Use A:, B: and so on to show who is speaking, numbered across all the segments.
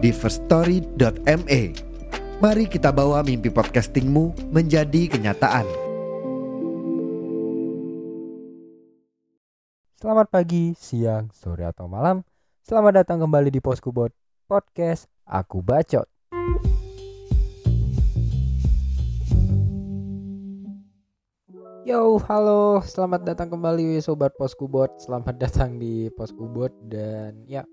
A: di firststory.me. Mari kita bawa mimpi podcastingmu menjadi kenyataan.
B: Selamat pagi, siang, sore atau malam. Selamat datang kembali di Poskubot Podcast Aku Bacot. Yo, halo, selamat datang kembali sobat Poskubot. Selamat datang di Poskubot dan ya,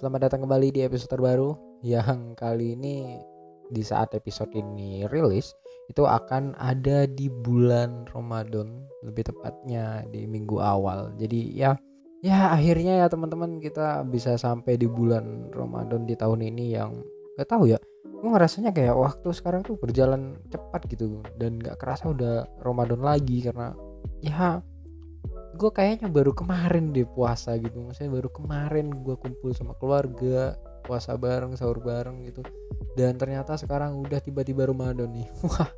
B: selamat datang kembali di episode terbaru yang kali ini di saat episode ini rilis itu akan ada di bulan Ramadan, lebih tepatnya di minggu awal. Jadi ya, ya akhirnya ya teman-teman kita bisa sampai di bulan Ramadan di tahun ini yang gak tahu ya gue ngerasanya kayak waktu sekarang tuh berjalan cepat gitu dan gak kerasa udah Ramadan lagi karena ya gue kayaknya baru kemarin deh puasa gitu maksudnya baru kemarin gue kumpul sama keluarga puasa bareng sahur bareng gitu. Dan ternyata sekarang udah tiba-tiba Ramadan nih. Wah.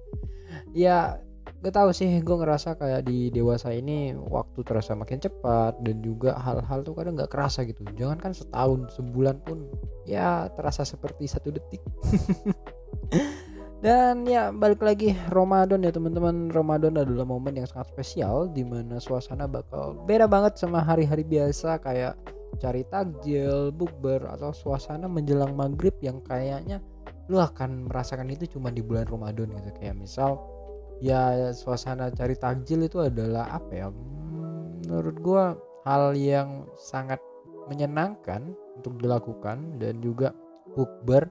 B: Ya gak tahu sih. Gue ngerasa kayak di dewasa ini waktu terasa makin cepat dan juga hal-hal tuh kadang nggak kerasa gitu. Jangan kan setahun sebulan pun ya terasa seperti satu detik. Dan ya balik lagi. Ramadan ya teman-teman. Ramadan adalah momen yang sangat spesial di mana suasana bakal beda banget sama hari-hari biasa kayak cari takjil, bukber atau suasana menjelang maghrib yang kayaknya lu akan merasakan itu cuma di bulan Ramadan gitu. Kayak misal ya suasana cari takjil itu adalah apa ya? Menurut gua hal yang sangat menyenangkan untuk dilakukan dan juga bukber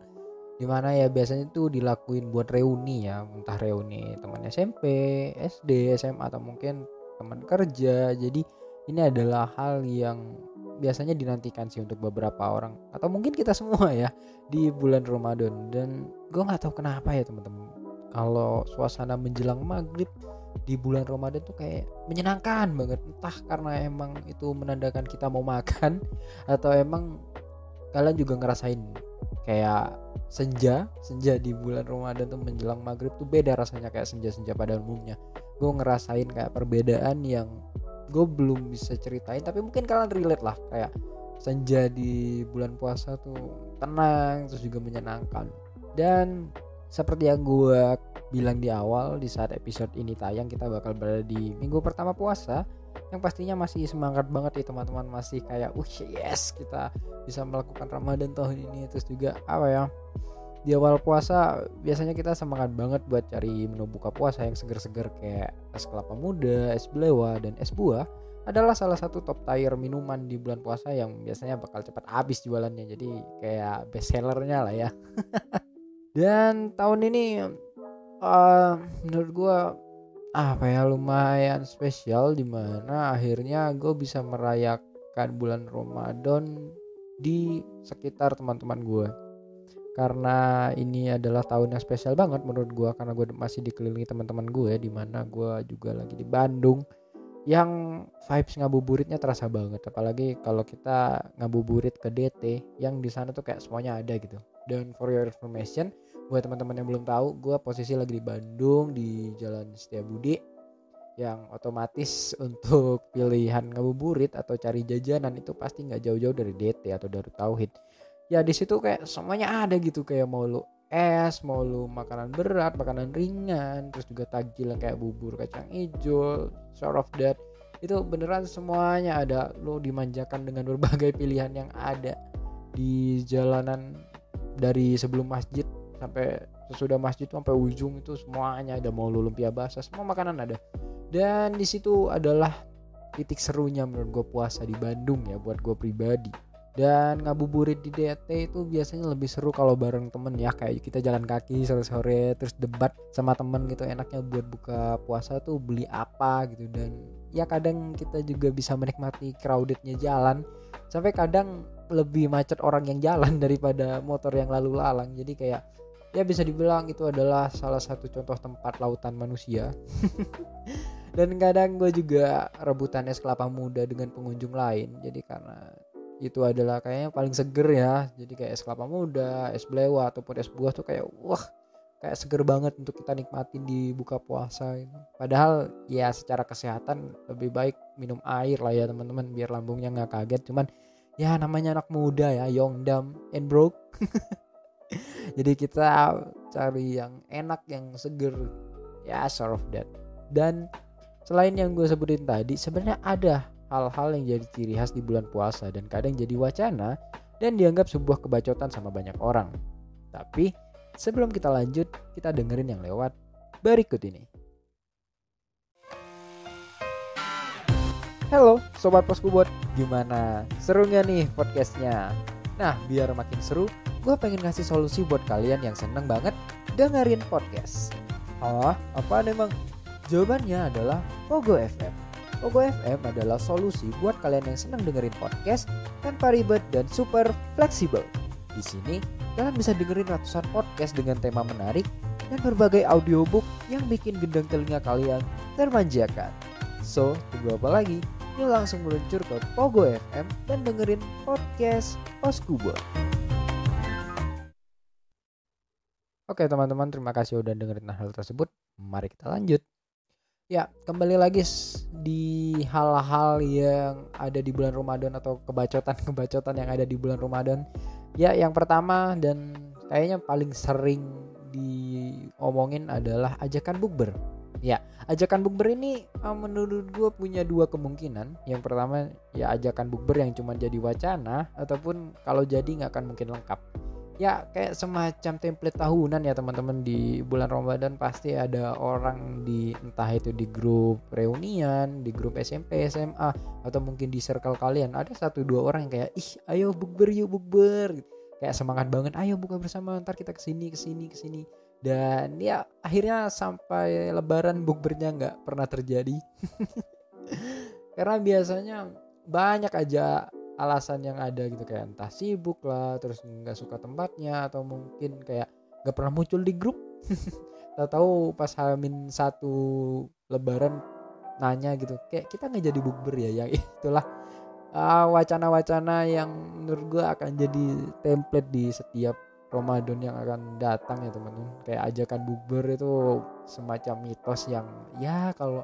B: di mana ya biasanya itu dilakuin buat reuni ya. Entah reuni teman SMP SD SMA atau mungkin teman kerja. Jadi ini adalah hal yang biasanya dinantikan sih untuk beberapa orang. Atau mungkin kita semua ya di bulan Ramadan. Dan gue nggak tahu kenapa ya teman-teman. Kalau suasana menjelang maghrib di bulan Ramadan tuh kayak menyenangkan banget. Entah karena emang itu menandakan kita mau makan atau emang kalian juga ngerasain kayak senja. Senja di bulan Ramadan tuh menjelang maghrib tuh beda rasanya kayak senja-senja pada umumnya. Gue ngerasain kayak perbedaan yang gue belum bisa ceritain tapi mungkin kalian relate lah. Kayak senja di bulan puasa tuh tenang terus juga menyenangkan. Dan seperti yang gue bilang di awal di saat episode ini tayang kita bakal berada di minggu pertama puasa yang pastinya masih semangat banget ya teman-teman. Masih kayak uh yes kita bisa melakukan Ramadan tahun ini. Terus juga apa ya di awal puasa biasanya kita semangat banget buat cari menu buka puasa yang seger-seger kayak es kelapa muda, es belewa dan es buah adalah salah satu top tier minuman di bulan puasa yang biasanya bakal cepat habis jualannya. Jadi kayak best sellernya lah ya. Dan tahun ini uh, menurut gue apa ya lumayan spesial di mana akhirnya gue bisa merayakan bulan Ramadan di sekitar teman-teman gue karena ini adalah tahun yang spesial banget menurut gue karena gue masih dikelilingi teman-teman gue di mana gue juga lagi di Bandung. Yang vibes ngabuburitnya terasa banget apalagi kalau kita ngabuburit ke DT yang di sana tuh kayak semuanya ada gitu. Dan for your information buat teman-teman yang belum tahu gue posisi lagi di Bandung di Jalan Setiabudi yang otomatis untuk pilihan ngabuburit atau cari jajanan itu pasti nggak jauh-jauh dari DT atau dari Tauhid ya di situ kayak semuanya ada gitu kayak mau lu es mau lu makanan berat makanan ringan terus juga takjil kayak bubur kacang hijau sort of that. Itu beneran semuanya ada. Lu dimanjakan dengan berbagai pilihan yang ada di jalanan dari sebelum masjid sampai sesudah masjid sampai ujung itu semuanya ada. Mau lumpia basah semua makanan ada. Dan di situ adalah titik serunya menurut gue puasa di Bandung ya buat gue pribadi dan ngabuburit di DT itu biasanya lebih seru kalau bareng temen ya kayak kita jalan kaki sore-sore terus debat sama temen gitu. Enaknya buat buka puasa tuh beli apa gitu. Dan ya kadang kita juga bisa menikmati crowdednya jalan. Sampai kadang lebih macet orang yang jalan daripada motor yang lalu lalang. Jadi kayak ya bisa dibilang itu adalah salah satu contoh tempat lautan manusia. Dan kadang gue juga rebutan es kelapa muda dengan pengunjung lain. Jadi karena itu adalah kayaknya paling seger ya jadi kayak es kelapa muda es belewa ataupun es buah tuh kayak wah kayak seger banget untuk kita nikmatin di buka puasa ini. Padahal ya secara kesehatan lebih baik minum air lah ya teman-teman biar lambungnya nggak kaget. Cuman ya namanya anak muda ya young dumb and broke jadi kita cari yang enak yang seger ya sort of that dan selain yang gue sebutin tadi sebenarnya ada hal-hal yang jadi ciri khas di bulan puasa dan kadang jadi wacana dan dianggap sebuah kebacotan sama banyak orang tapi sebelum kita lanjut kita dengerin yang lewat berikut ini Halo Sobat Poskubot, gimana? Seru nggak nih podcastnya? Nah, biar makin seru, gue pengen ngasih solusi buat kalian yang seneng banget dengerin podcast. Oh, apa emang? Jawabannya adalah Pogo FM. Pogo FM adalah solusi buat kalian yang seneng dengerin podcast tanpa ribet dan super fleksibel. Di sini, kalian bisa dengerin ratusan podcast dengan tema menarik dan berbagai audiobook yang bikin gendang telinga kalian termanjakan. So, tunggu apa lagi? Yuk langsung meluncur ke Pogo FM dan dengerin podcast Oskubo. Oke teman-teman, terima kasih udah dengerin hal tersebut. Mari kita lanjut. Ya, kembali lagi di hal-hal yang ada di bulan Ramadan atau kebacotan-kebacotan yang ada di bulan Ramadan. Ya, yang pertama dan kayaknya paling sering diomongin adalah ajakan bukber. Ya, ajakan bukber ini uh, menurut gue punya dua kemungkinan. Yang pertama ya ajakan bukber yang cuma jadi wacana ataupun kalau jadi nggak akan mungkin lengkap. Ya kayak semacam template tahunan ya teman-teman. Di bulan Ramadan pasti ada orang di entah itu di grup reunian, di grup SMP, SMA atau mungkin di circle kalian ada satu dua orang yang kayak ih ayo bukber yuk bukber. Kayak semangat banget ayo buka bersama ntar kita ke sini ke sini ke sini. Dan ya akhirnya sampai lebaran bukbernya nggak pernah terjadi. Karena biasanya banyak aja alasan yang ada gitu kayak entah sibuk lah terus nggak suka tempatnya atau mungkin kayak nggak pernah muncul di grup. Tahu-tahu pas hamin satu lebaran nanya gitu kayak kita nggak jadi bukber ya? Yang itulah uh, wacana-wacana yang menurut gue akan jadi template di setiap Ramadan yang akan datang ya teman-teman. Kayak ajakan bukber itu semacam mitos yang ya kalau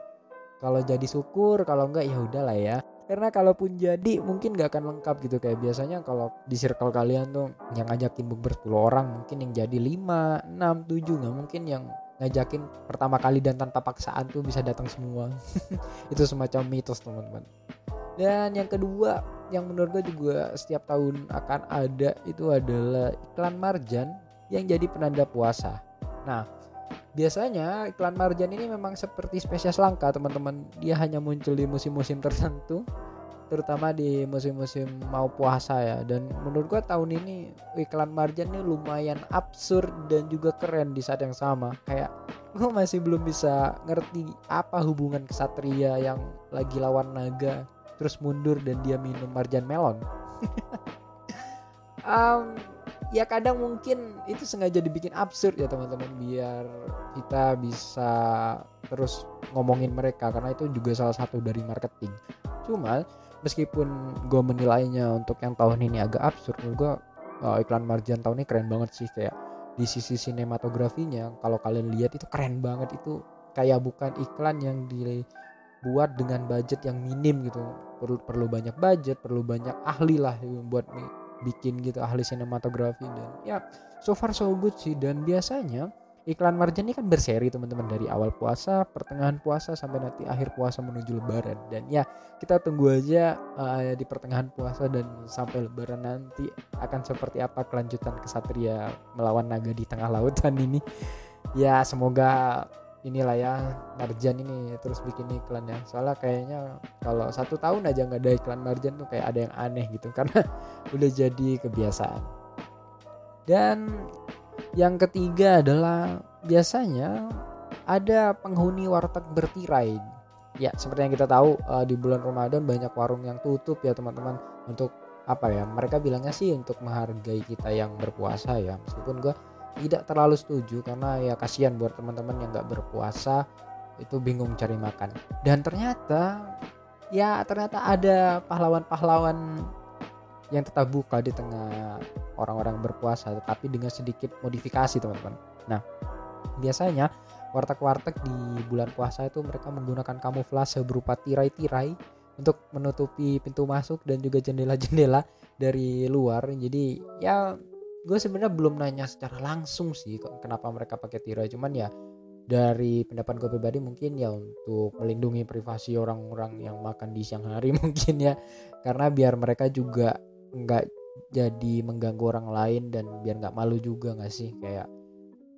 B: kalau jadi syukur kalau enggak ya udahlah ya karena kalaupun jadi mungkin gak akan lengkap gitu. Kayak biasanya kalau di circle kalian tuh yang ngajakin bukber 10 orang mungkin yang jadi 5, 6, 7 nggak mungkin yang ngajakin pertama kali dan tanpa paksaan tuh bisa datang semua. Itu semacam mitos teman-teman. Dan yang kedua yang menurut gue juga setiap tahun akan ada itu adalah iklan marjan yang jadi penanda puasa. Nah, biasanya iklan marjan ini memang seperti spesies langka teman-teman. Dia hanya muncul di musim-musim tertentu, terutama di musim-musim mau puasa ya. Dan menurut gue tahun ini iklan marjan ini lumayan absurd dan juga keren di saat yang sama. Kayak gue masih belum bisa ngerti apa hubungan kesatria yang lagi lawan naga terus mundur dan dia minum marjan melon um, ya kadang mungkin itu sengaja dibikin absurd ya teman-teman biar kita bisa terus ngomongin mereka karena itu juga salah satu dari marketing. Cuma meskipun gue menilainya untuk yang tahun ini agak absurd gue uh, iklan marjan tahun ini keren banget sih kayak di sisi sinematografinya kalau kalian lihat itu keren banget. Itu kayak bukan iklan yang di buat dengan budget yang minim gitu. Perlu perlu banyak budget perlu banyak ahli lah buat bikin gitu ahli sinematografi dan ya so far so good sih. Dan biasanya iklan marjan ini kan berseri teman-teman. Dari awal puasa pertengahan puasa sampai nanti akhir puasa menuju lebaran. Dan ya kita tunggu aja uh, di pertengahan puasa dan sampai lebaran nanti akan seperti apa kelanjutan kesatria melawan naga di tengah lautan ini. Ya semoga inilah ya Marjan ini terus bikin iklan ya soalnya kayaknya kalau satu tahun aja nggak ada iklan Marjan tuh kayak ada yang aneh gitu karena udah jadi kebiasaan. Dan yang ketiga adalah biasanya ada penghuni warteg bertirai. Ya seperti yang kita tahu uh, di bulan Ramadan banyak warung yang tutup ya teman-teman. Untuk apa ya mereka bilangnya sih untuk menghargai kita yang berpuasa ya. Meskipun gue tidak terlalu setuju karena ya kasihan buat teman-teman yang nggak berpuasa itu bingung cari makan. Dan ternyata ya ternyata ada pahlawan-pahlawan yang tetap buka di tengah orang-orang berpuasa tetapi dengan sedikit modifikasi teman-teman. Nah biasanya warteg-warteg di bulan puasa itu mereka menggunakan kamuflase berupa tirai-tirai untuk menutupi pintu masuk dan juga jendela-jendela dari luar. Jadi ya gue sebenarnya belum nanya secara langsung sih kenapa mereka pakai tirai. Cuman ya dari pendapat gue pribadi mungkin ya untuk melindungi privasi orang-orang yang makan di siang hari mungkin ya. Karena biar mereka juga nggak jadi mengganggu orang lain dan biar nggak malu juga nggak sih? Kayak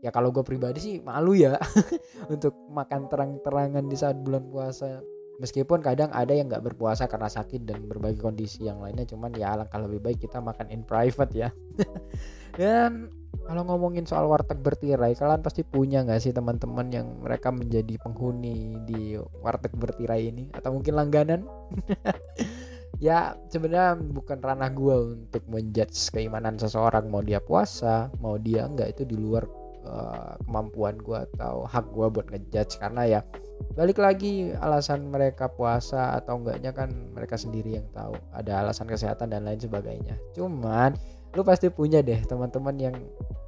B: ya kalau gue pribadi sih malu ya untuk makan terang-terangan di saat bulan puasa meskipun kadang ada yang nggak berpuasa karena sakit dan berbagai kondisi yang lainnya cuman ya alangkah lebih baik kita makan in private ya. Dan kalau ngomongin soal warteg bertirai kalian pasti punya nggak sih teman-teman yang mereka menjadi penghuni di warteg bertirai ini? Atau mungkin langganan? Ya sebenarnya bukan ranah gue untuk menjudge keimanan seseorang mau dia puasa mau dia enggak itu di luar uh, kemampuan gue atau hak gue buat ngejudge. Karena ya balik lagi alasan mereka puasa atau enggaknya kan mereka sendiri yang tahu. Ada alasan kesehatan dan lain sebagainya. Cuman lu pasti punya deh teman-teman yang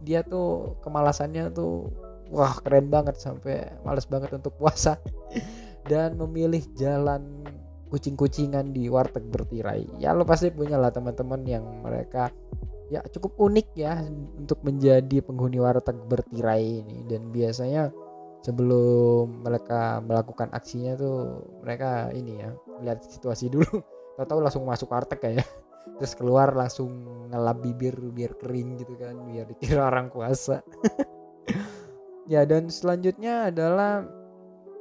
B: dia tuh kemalasannya tuh wah keren banget sampai males banget untuk puasa. Dan memilih jalan kucing-kucingan di warteg bertirai. Ya lo pasti punya lah teman-teman yang mereka ya cukup unik ya untuk menjadi penghuni warteg bertirai ini. Dan biasanya sebelum mereka melakukan aksinya tuh mereka ini ya lihat situasi dulu. Tahu-tahu langsung masuk warteg kayak terus keluar langsung ngelap bibir biar kering gitu kan biar dikira orang puasa ya dan selanjutnya adalah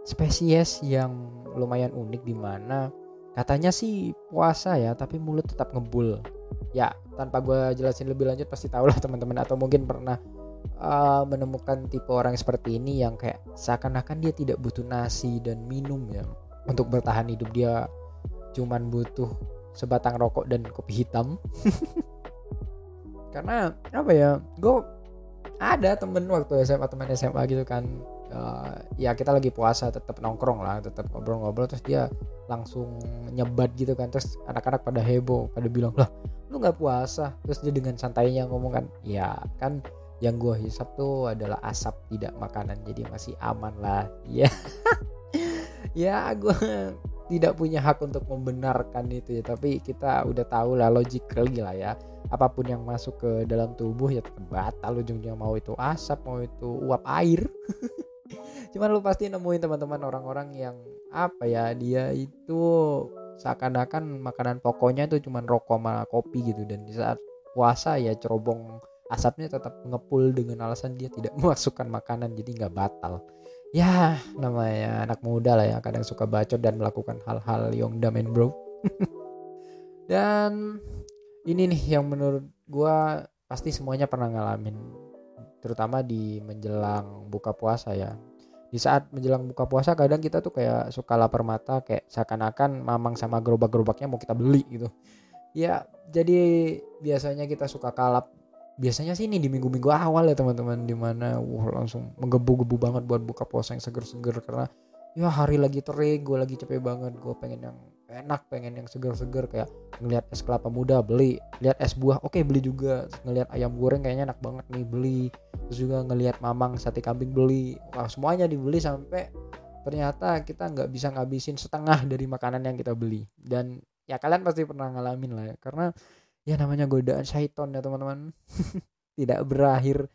B: spesies yang lumayan unik di mana katanya sih puasa ya tapi mulut tetap ngebul ya tanpa gue jelasin lebih lanjut pasti tau lah teman-teman atau mungkin pernah uh, menemukan tipe orang seperti ini yang kayak seakan-akan dia tidak butuh nasi dan minum ya untuk bertahan hidup. Dia cuman butuh sebatang rokok dan kopi hitam. Karena apa ya gue ada temen waktu SMA teman SMA gitu kan uh, ya kita lagi puasa tetap nongkrong lah tetap ngobrol-ngobrol terus dia langsung nyebat gitu kan. Terus anak-anak pada heboh pada bilang lah lu nggak puasa? Terus dia dengan santainya ngomong kan ya kan yang gue hisap tuh adalah asap tidak makanan jadi masih aman lah. Ya ya gue tidak punya hak untuk membenarkan itu ya tapi kita udah tahu lah logically lah ya. Apa pun yang masuk ke dalam tubuh ya tetap batal ujungnya mau itu asap mau itu uap air cuman lu pasti nemuin teman-teman orang-orang yang apa ya dia itu seakan-akan makanan pokoknya itu cuma rokok sama kopi gitu. Dan di saat puasa ya cerobong asapnya tetap ngepul dengan alasan dia tidak memasukkan makanan jadi nggak batal. Ya namanya anak muda lah ya kadang suka bacot dan melakukan hal-hal yang damen bro dan ini nih yang menurut gua pasti semuanya pernah ngalamin terutama di menjelang buka puasa ya. Di saat menjelang buka puasa kadang kita tuh kayak suka lapar mata kayak seakan-akan mamang sama gerobak-gerobaknya mau kita beli gitu. Ya jadi biasanya kita suka kalap. Biasanya sih ini di minggu-minggu awal ya teman-teman di mana wah langsung menggebu-gebu banget buat buka puasa yang seger-seger. Karena ya hari lagi terik gue lagi capek banget gue pengen yang enak pengen yang seger-seger kayak ngelihat es kelapa muda beli. Lihat es buah oke beli juga. Ngelihat ayam goreng kayaknya enak banget nih beli. Terus juga ngelihat mamang sate kambing beli. Wah semuanya dibeli sampai ternyata kita nggak bisa ngabisin setengah dari makanan yang kita beli. Dan ya kalian pasti pernah ngalamin lah ya karena ya namanya godaan syaiton ya teman-teman. Tidak berakhir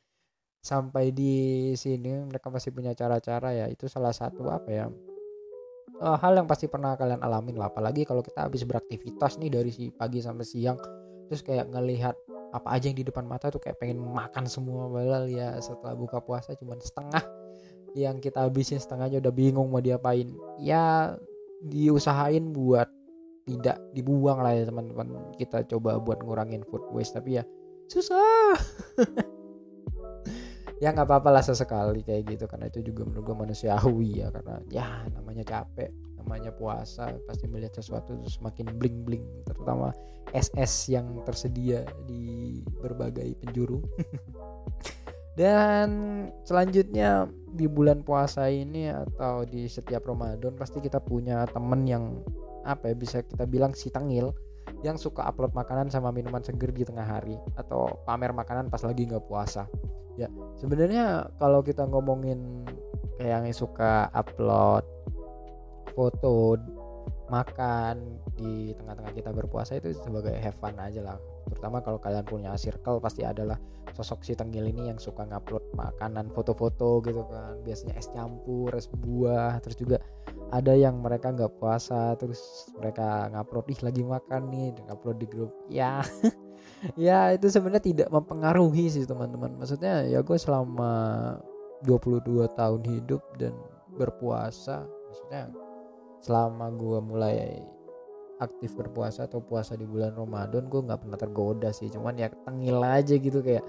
B: sampai di sini. Mereka masih punya cara-cara ya. Itu salah satu apa ya uh, hal yang pasti pernah kalian alamin lah. Apalagi kalau kita habis beraktivitas nih dari si pagi sampai siang terus kayak ngelihat apa aja yang di depan mata tuh kayak pengen makan semua padahal ya setelah buka puasa cuma setengah yang kita habisin setengahnya udah bingung mau diapain. Ya diusahain buat tidak dibuang lah ya teman-teman. Kita coba buat ngurangin food waste tapi ya susah ya nggak apa-apa lah sesekali kayak gitu karena itu juga menurut gue manusiawi ya karena ya namanya capek namanya puasa pasti melihat sesuatu semakin bling bling terutama SS yang tersedia di berbagai penjuru. Dan selanjutnya di bulan puasa ini atau di setiap Ramadan pasti kita punya temen yang apa ya bisa kita bilang si tengil yang suka upload makanan sama minuman seger di tengah hari atau pamer makanan pas lagi nggak puasa. Ya sebenarnya kalau kita ngomongin kayak yang suka upload foto makan di tengah-tengah kita berpuasa itu sebagai have fun aja lah terutama kalau kalian punya circle pasti adalah sosok si tenggil ini yang suka ngupload makanan foto-foto gitu kan. Biasanya es campur es buah terus juga ada yang mereka nggak puasa terus mereka ngupload ih lagi makan nih dan ngupload di grup. Ya ya itu sebenarnya tidak mempengaruhi sih teman-teman. Maksudnya ya gue selama 22 tahun hidup dan berpuasa maksudnya selama gue mulai aktif berpuasa atau puasa di bulan Ramadan gue nggak pernah tergoda sih. Cuman ya tengil aja gitu kayak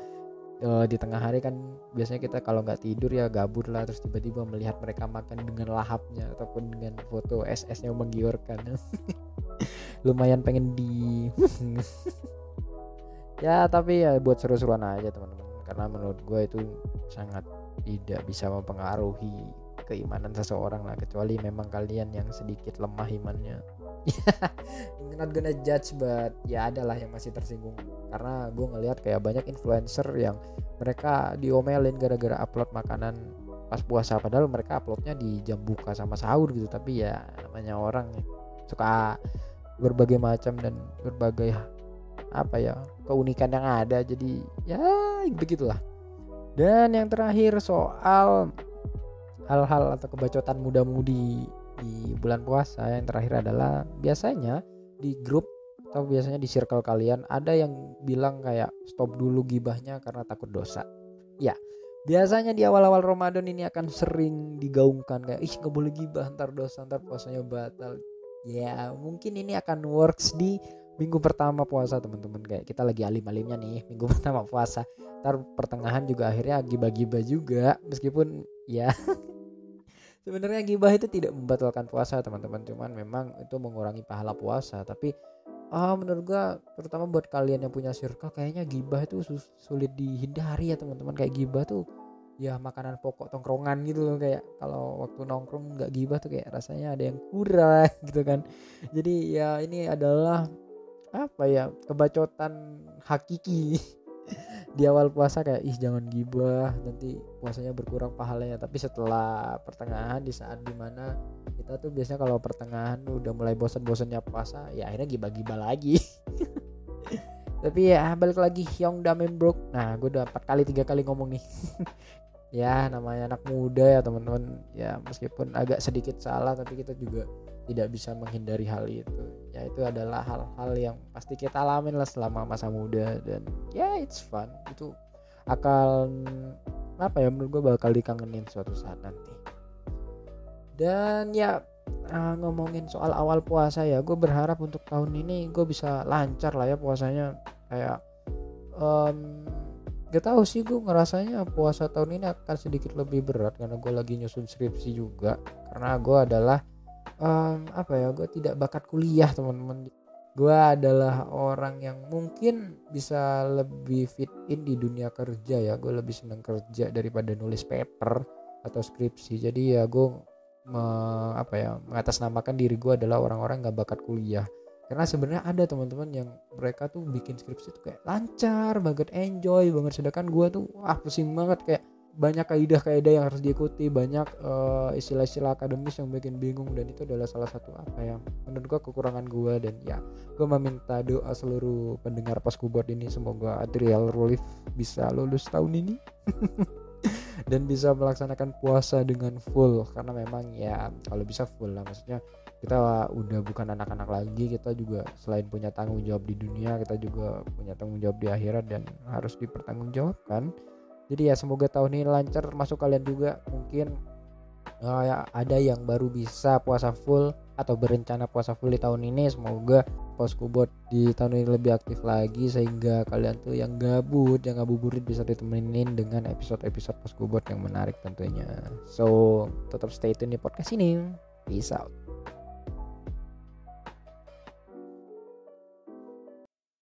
B: uh, di tengah hari kan biasanya kita kalau nggak tidur ya gabut lah terus tiba-tiba melihat mereka makan dengan lahapnya ataupun dengan foto SS nya menggiurkan. Lumayan pengen di ya tapi ya buat seru-seruan aja teman-teman. Karena menurut gue itu sangat tidak bisa mempengaruhi keimanan seseorang lah kecuali memang kalian yang sedikit lemah imannya not gonna judge but ya adalah yang masih tersinggung. Karena gue ngelihat kayak banyak influencer yang mereka diomelin gara-gara upload makanan pas puasa padahal mereka uploadnya di jam buka sama sahur gitu. Tapi ya namanya orang suka berbagai macam dan berbagai apa ya keunikan yang ada. Jadi ya begitulah. Dan yang terakhir soal hal-hal atau kebacotan muda-mudi di bulan puasa yang terakhir adalah biasanya di grup atau biasanya di circle kalian ada yang bilang kayak stop dulu gibahnya karena takut dosa. Ya, biasanya di awal-awal Ramadan ini akan sering digaungkan kayak ih nggak boleh gibah ntar dosa ntar puasanya batal. Ya, mungkin ini akan works di minggu pertama puasa teman-teman kayak kita lagi alim-alimnya nih minggu pertama puasa ntar pertengahan juga akhirnya gibah-gibah juga meskipun ya sebenarnya gibah itu tidak membatalkan puasa teman-teman. Cuman memang itu mengurangi pahala puasa. Tapi ah menurut gua terutama buat kalian yang punya circle kayaknya gibah itu sulit dihindari ya teman-teman. Kayak gibah tuh ya makanan pokok tongkrongan gitu loh. Kayak kalau waktu nongkrong nggak gibah tuh kayak rasanya ada yang kurang gitu kan. Jadi ya ini adalah apa ya kebacotan hakiki di awal puasa kayak ih jangan gibah nanti puasanya berkurang pahalanya. Tapi setelah pertengahan di saat di mana kita tuh biasanya kalau pertengahan udah mulai bosan-bosannya puasa ya akhirnya gibah-gibah lagi. Tapi ya balik lagi yang damen bro nah gue udah empat kali tiga kali ngomong nih. Ya namanya anak muda ya teman-teman. Ya meskipun agak sedikit salah tapi kita juga tidak bisa menghindari hal itu. Ya itu adalah hal-hal yang pasti kita alamin lah selama masa muda dan ya it's fun. Itu akan apa ya menurut gue bakal dikangenin suatu saat nanti. Dan ya uh, ngomongin soal awal puasa ya gue berharap untuk tahun ini gue bisa lancar lah ya puasanya. Kayak um, gak tahu sih gue ngerasanya puasa tahun ini akan sedikit lebih berat karena gue lagi nyusun skripsi juga. Karena gue adalah um, apa ya gue tidak bakat kuliah teman-teman. Gue adalah orang yang mungkin bisa lebih fit in di dunia kerja ya. Gue lebih senang kerja daripada nulis paper atau skripsi. Jadi ya gue apa ya mengatasnamakan diri gue adalah orang-orang nggak bakat kuliah. Karena sebenarnya ada teman-teman yang mereka tuh bikin skripsi tuh kayak lancar banget enjoy banget. Sedangkan gue tuh wah pusing banget. Kayak banyak kaidah-kaidah yang harus diikuti banyak uh, istilah-istilah akademis yang bikin bingung dan itu adalah salah satu apa yang menurut gua kekurangan gua dan ya gua meminta doa seluruh pendengar pas kubot ini semoga Adriel Rolif bisa lulus tahun ini dan bisa melaksanakan puasa dengan full karena memang ya kalau bisa full lah maksudnya kita udah bukan anak-anak lagi kita juga selain punya tanggung jawab di dunia kita juga punya tanggung jawab di akhirat dan harus dipertanggungjawabkan jadi ya semoga tahun ini lancar masuk kalian juga. Mungkin kayak ada yang baru bisa puasa full atau berencana puasa full di tahun ini. Semoga Poskubot di tahun ini lebih aktif lagi sehingga kalian tuh yang gabut yang ngabuburit bisa ditemenin dengan episode-episode Poskubot yang menarik tentunya. So tetap stay tune di podcast ini. Peace out